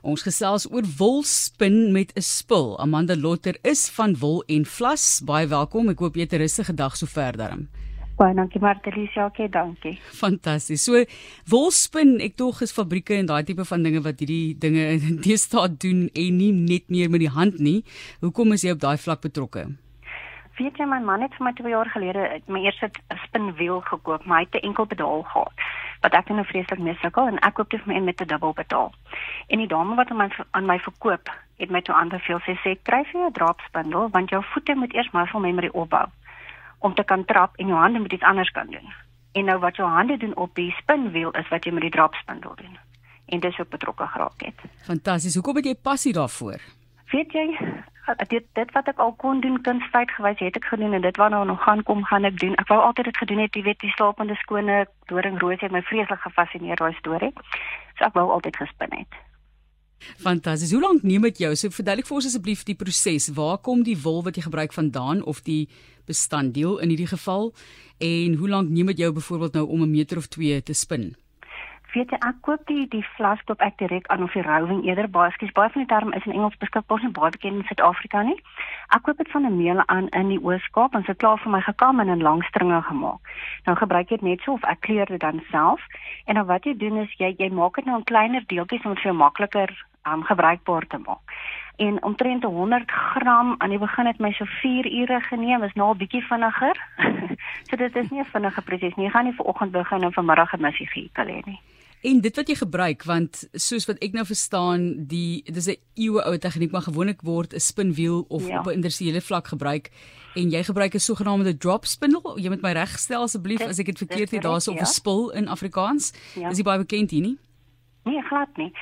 Ons gesels oor wolspin met 'n spil. Amanda Lotter is van Wol en Vlas. Baie welkom. Ek hoop jy het 'n rustige dag sover daarin. Baie dankie Martelies, okay, dankie. Fantasties. So wolspin, ek tog is fabrieke en daai tipe van dinge wat hierdie dinge deesdae doen en nie net meer met die hand nie. Hoekom is jy op daai vlak betrokke? Weet jy my man het vir my 2 jaar gelede my eerste spinwiel gekoop, maar hy het 'n enkel pedaal gehad wat ek nou vreeslik mee sukkel en ek koop dit vir my met 'n dubbel pedaal. En die dame wat aan my aan my verkoop, het my toe aanbeveel sy sê kry vir jou 'n drapspindel want jou voete moet eers muscle memory opbou om te kan trap en jou hande moet iets anders kan doen. En nou wat jou hande doen op die spinwiel is wat jy met die drapspindel doen. En dis ook betrokke geraak het. Fantasties. Hoekom het jy passie daarvoor? Weet jy, dit dit wat ek al kon doen kunstyd gewys het ek gedoen en dit wat nou nog gaan kom gaan ek doen. Ek wou altyd dit gedoen het, jy weet, die slapende skone doringroos het my vreeslik gefassineer daai storie. So ek wou altyd gespin het. Fantasties. Hoe lank neem dit jou? So verduidelik vir ons asseblief die proses. Waar kom die wol wat jy gebruik vandaan of die bestanddeel in hierdie geval? En hoe lank neem dit jou byvoorbeeld nou om 'n meter of 2 te spin? Weet jy ek koop die die vlas koop ek direk aan of die rowing eerder baie skies baie van die term is in Engels beskikbaar nie baie bekend in Suid-Afrika nie. Ek koop dit van 'n meule aan in die Oos-Kaap en dit klaar vir my gekam en in lang stringe gemaak. Nou gebruik jy dit net so of ek kleur dit dan self en dan wat jy doen is jy jy maak dit nou in kleiner deeltjies om dit vir jou makliker um, gebruikbaar te maak. En omtrent 100 gram aan die begin het my so 4 ure geneem, is nou 'n bietjie vinniger. so dit is nie 'n vinnige proses nie. Jy gaan nie vanoggend begin en vanmiddag 'n missie gee kan hê nie. En dit wat jy gebruik want soos wat ek nou verstaan die dis 'n eeue ou tegniek maar gewoonlik word 'n spinwiel of ja. op 'n industriële vlak gebruik en jy gebruik 'n sogenaamde drop spindel jy moet my regstel asseblief as ek dit verkeerd het daar's op 'n ja. spul in Afrikaans ja. is jy baie bekend hier nie Nee, glad nie.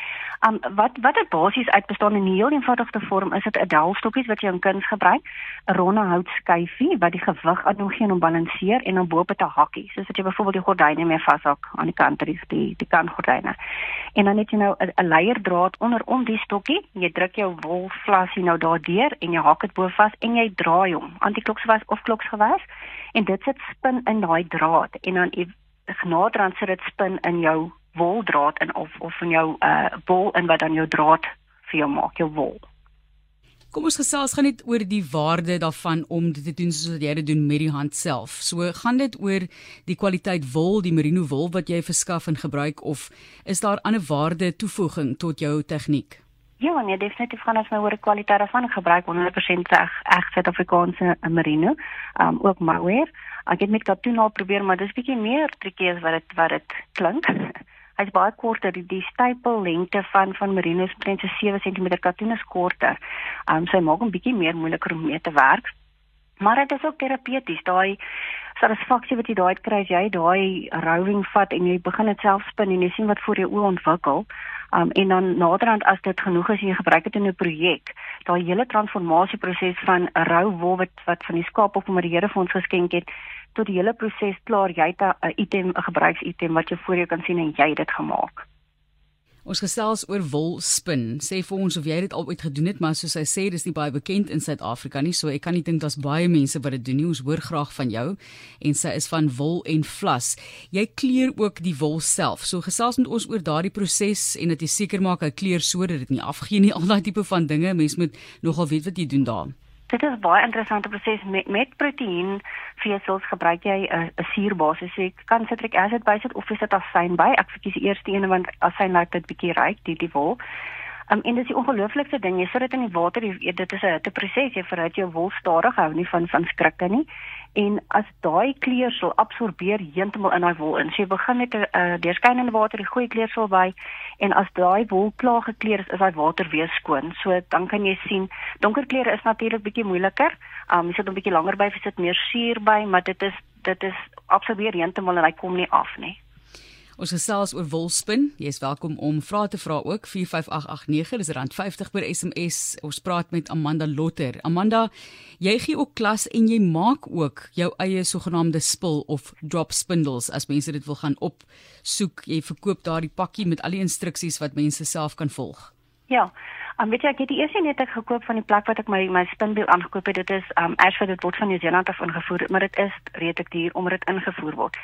Um wat wat dit basies uit bestaan in 'n heel eenvoudige vorm is dit 'n delfstokkies wat jy in kuns gebruik, 'n ronde houtskyfie wat die gewig aan hom gee om balanseer en dan bo-op 'n hakkie, soos wat jy byvoorbeeld die gordyne mee vashak aan die kant die die, die kantgordyne. En dan het jy nou 'n leierdraad onder om die stokkie, jy druk jou wolflasie nou daardeur en jy hak dit bo vas en jy draai hom antikloksgewas of kloksgewas en dit sit spin in daai draad en dan genaderhand sit dit spin in jou woldraad in of of van jou uh wol in wat dan jou draad vir jou maak, jou wol. Kom ons gesels gaan net oor die waarde daarvan om dit te doen soos wat jy dit doen met die hand self. So gaan dit oor die kwaliteit wol, die merino wol wat jy verskaf en gebruik of is daar ander waarde toevoeging tot jou tegniek? Ja, nee, definitief gaan ons nou oor die kwaliteit daarvan gebruik 100% reg reg Suid-Afrikaanse merino, um ook mohair. Ek het met katoen al probeer, maar dis bietjie meer triekie as wat dit wat dit klink. Hy's baie korter, die, die stapel lengte van van merino is omtrent 7 cm, katoen is korter. Um sy maak 'n bietjie meer moeiliker om mee te werk. Maar dit is ook terapeuties. Daai satisfaksie wat jy daai kry as jy daai rowing vat en jy begin dit self spin en jy sien wat voor jou oë ontwikkel. Um en dan naderhand as dit genoeg is en jy gebruik dit in 'n projek, daai hele transformasieproses van 'n rou wol wat wat van die skaap of van die Here vir ons geskenk het, tot die hele proses klaar, jy het 'n item, 'n gebruiksitem wat jy voor jou kan sien en jy het dit gemaak. Ons gesels oor wolspin. Sê vir ons of jy dit al ooit gedoen het, maar soos hy sê, dis nie baie bekend in Suid-Afrika nie, so ek kan nie dink daar's baie mense wat dit doen nie. Ons hoor graag van jou en sy is van wol en vlas. Jy kleur ook die wol self. So gesels met ons oor daardie proses en dat jy seker maak hy kleur sodat dit nie afgee nie. Al daai tipe van dinge. Mens moet nogal weet wat jy doen daar. Dit is baie interessante proses met met proteïen vesels gebruik jy 'n suurbasis. So jy kan citric acid bysit of jy sit asyn by. Ek verkies die eerste een want asyn laat dit bietjie ryk, die die wol. Um, en dis die ongelooflikste ding, jy sit dit in die water, jy, dit is 'n hitteproses, jy verhoud jou wol stadig hou nie van van skrikke nie. En as daai kleursel absorbeer heeltemal in daai wol in. So jy begin met 'n uh, deurskynende water, jy gooi kleursel by en as daai wol klaar gekleur is, is daai water weer skoon. So dan kan jy sien, donker kleure is natuurlik bietjie moeiliker. Um jy sit 'n bietjie langer by, jy sit meer suur by, maar dit is dit is absorbeer heeltemal en hy kom nie af nie. Ons gesels oor wolspin. Jy is welkom om vrae te vra ook 45889. Dis rand 50 per SMS. Ons praat met Amanda Lotter. Amanda, jy gee ook klas en jy maak ook jou eie sogenaamde spul of drop spindles as mense dit wil gaan opsoek. Jy verkoop daardie pakkie met al die instruksies wat mense self kan volg. Ja. Um, weet jy, ek het die eerste net ek gekoop van die plek wat ek my my spinbeel aangekoop het. Dit is um Ashford dit word van Nieu-Seeland af ingevoer, maar dit is redelik duur omdat dit ingevoer word.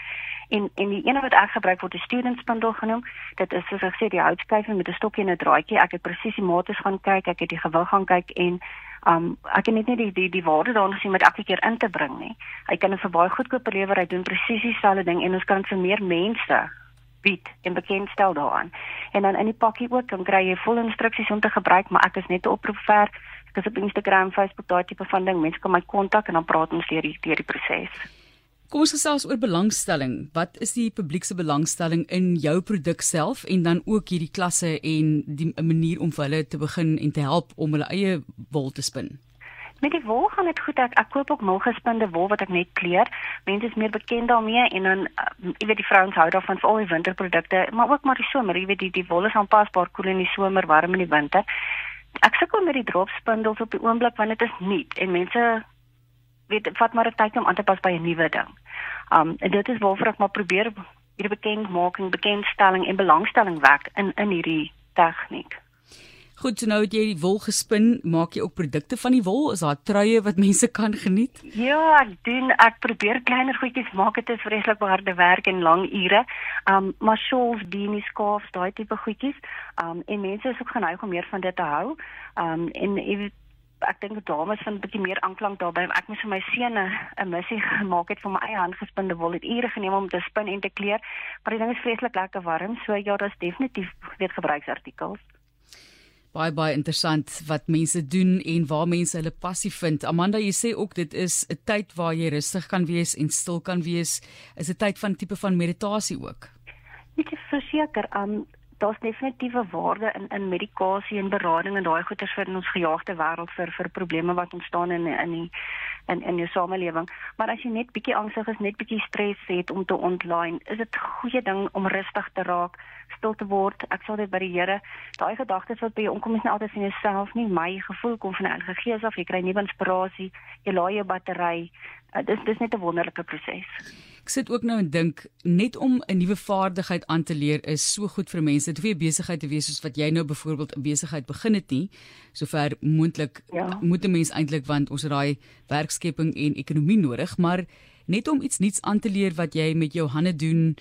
En en die ene wat ek gebruik word 'n student spindel genoem. Dit is soos ek sê die houtskywe met 'n stokkie en 'n draadjie. Ek het presies die mates gaan kyk, ek het die gewig gaan kyk en um ek het net nie die die die waarde daarin gesien met elke keer in te bring nie. Hy kan dit vir baie goedkoop lewer. Hy doen presies dieselfde ding en ons kan dit vir meer mense bied en bekendstel daaraan. En dan in die pakkie ook dan kry jy vol instruksies om te gebruik, maar ek is net 'n oproep ver. Ek is op Instagram, Facebook, daai tipe van ding. Mense kan my kontak en dan praat ons deur die deur die proses. Kom ons gesels oor belangstelling. Wat is die publiek se belangstelling in jou produk self en dan ook hierdie klasse en die manier om vir hulle te begin en te help om hulle eie wol te spin? Met die wol gaan dit goed. Ek, ek koop ook milgespinde wol wat ek net kleur. Mense is meer bekend daarmee en dan uh, jy weet die vrouens hou daarvan vir al die winterprodukte, maar ook maar die somer. Jy weet die die wol is aanpasbaar koel in die somer, warm in die winter. Ek sukkel met die dropspindels op die oomblik want dit is nuut en mense weet vat maar 'n tyd om aan te pas by 'n nuwe ding. Um en dit is waarvoor ek maar probeer hierdie bekendmaking, bekendstelling en belangstelling wek in in hierdie tegniek. Goed, so nou het jy die wol gespin, maak jy ook produkte van die wol? Is daar truie wat mense kan geniet? Ja, ek doen ek probeer kleiner goedjies maak. Dit is vreeslik harde werk en lang ure. Um maar shawls, beanies, scarves, daai tipe goedjies. Um en mense is ook geneig om meer van dit te hou. Um en ek dink dames vind 'n bietjie meer aanklank daarbey. Ek moes vir my seun 'n missie gemaak het vir my eie handgespinde wol. Dit ure geneem om te spin en te kleur. Maar die ding is vreeslik lekker warm. So ja, daar's definitief weer gebruiksartikels baie baie interessant wat mense doen en waar mense hulle passie vind. Amanda, jy sê ook dit is 'n tyd waar jy rustig kan wees en stil kan wees. Is 'n tyd van tipe van meditasie ook. Ek is verseker, um daar's definitiewe waarde in in medikasie en berading en daai goeters vir in ons gejaagde wêreld vir vir probleme wat ontstaan in in die in in jou samelewing. Maar as jy net bietjie angstig is, net bietjie stres het om te ontlaai, is dit 'n goeie ding om rustig te raak, stil te word. Ek sal dit by die Here. Daai gedagtes wat by jou omkom is nie altyd van jouself nie. My gevoel kom van die Heilige Gees af. Jy kry nuwe inspirasie. Jy laai jou battery. Uh, dis dis net 'n wonderlike proses. Ek sit ook nou en dink net om 'n nuwe vaardigheid aan te leer is so goed vir mense. Dit hoef nie besigheid te wees soos wat jy nou byvoorbeeld 'n besigheid begin het nie. Sover moontlik ja. moet 'n mens eintlik want ons het daai werkskepping en ekonomie nodig, maar net om iets nuuts aan te leer wat jy met jou hande doen,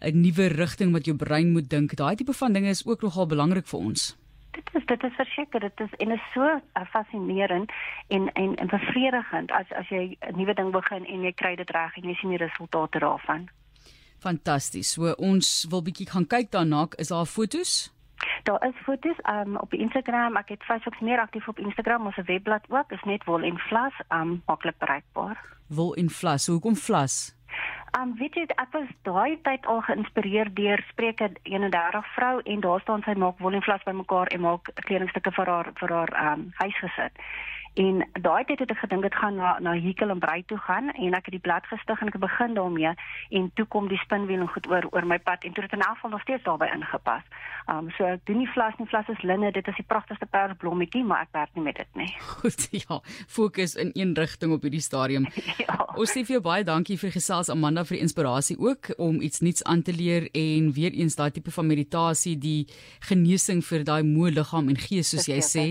'n nuwe rigting wat jou brein moet dink. Daai tipe van dinge is ook nogal belangrik vir ons dit is dit is verseker dit is en is so uh, fascinerend en en en bevredigend as as jy 'n nuwe ding begin en jy kry dit reg en jy sien die resultate daarvan. Fantasties. So ons wil bietjie gaan kyk daarna. Is daar fotos? Daar is fotos um, op Instagram. Ek het Facebook meer aktief op Instagram. Ons webblad ook is net Wol en Vlas, um maklik bereikbaar. Wol en Vlas. Hoekom Vlas? Um weet jy ek was daai tyd al geïnspireer deur Spreuke 31 vrou en daar staan sy maak wol en vlas bymekaar en maak kledingstukke vir haar vir haar um huisgesin. En daai tyd het ek gedink dit gaan na na Hikel en Brei toe gaan en ek het die blad gestig en ek begin daarmee en toe kom die spinwiel en goed oor oor my pad en toe het dit in elk geval nog steeds daarbey ingepas. Um so ek doen nie vlas nie, vlas is linne, dit is die pragtigste persblommetjie, maar ek werk nie met dit nie. Goed, ja. Fokus in een rigting op hierdie stadium. ja. Ons sê vir jou baie dankie vir gesels Amanda vir die inspirasie ook om iets nuuts aan te leer en weer eens daai tipe van meditasie, die genesing vir daai moe liggaam en gees soos jy sê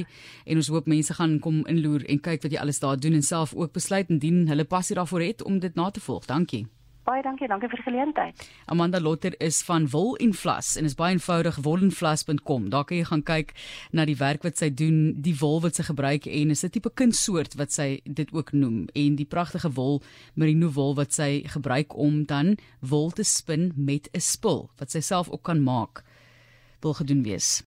en ons hoop mense gaan kom inloer toer en kyk wat jy alles daar doen en self ook besluit indien hulle passie daarvoor het om dit na te volg. Dankie. Baie dankie, dankie vir die geleentheid. Amanda Lotter is van Wol en Vlas en is baie eenvoudig wolenvlas.com. Daar kan jy gaan kyk na die werk wat sy doen, die wol wat sy gebruik en is 'n tipe kunssoort wat sy dit ook noem en die pragtige wol, merino wol wat sy gebruik om dan wol te spin met 'n spul wat sy self ook kan maak. Wil gedoen wees.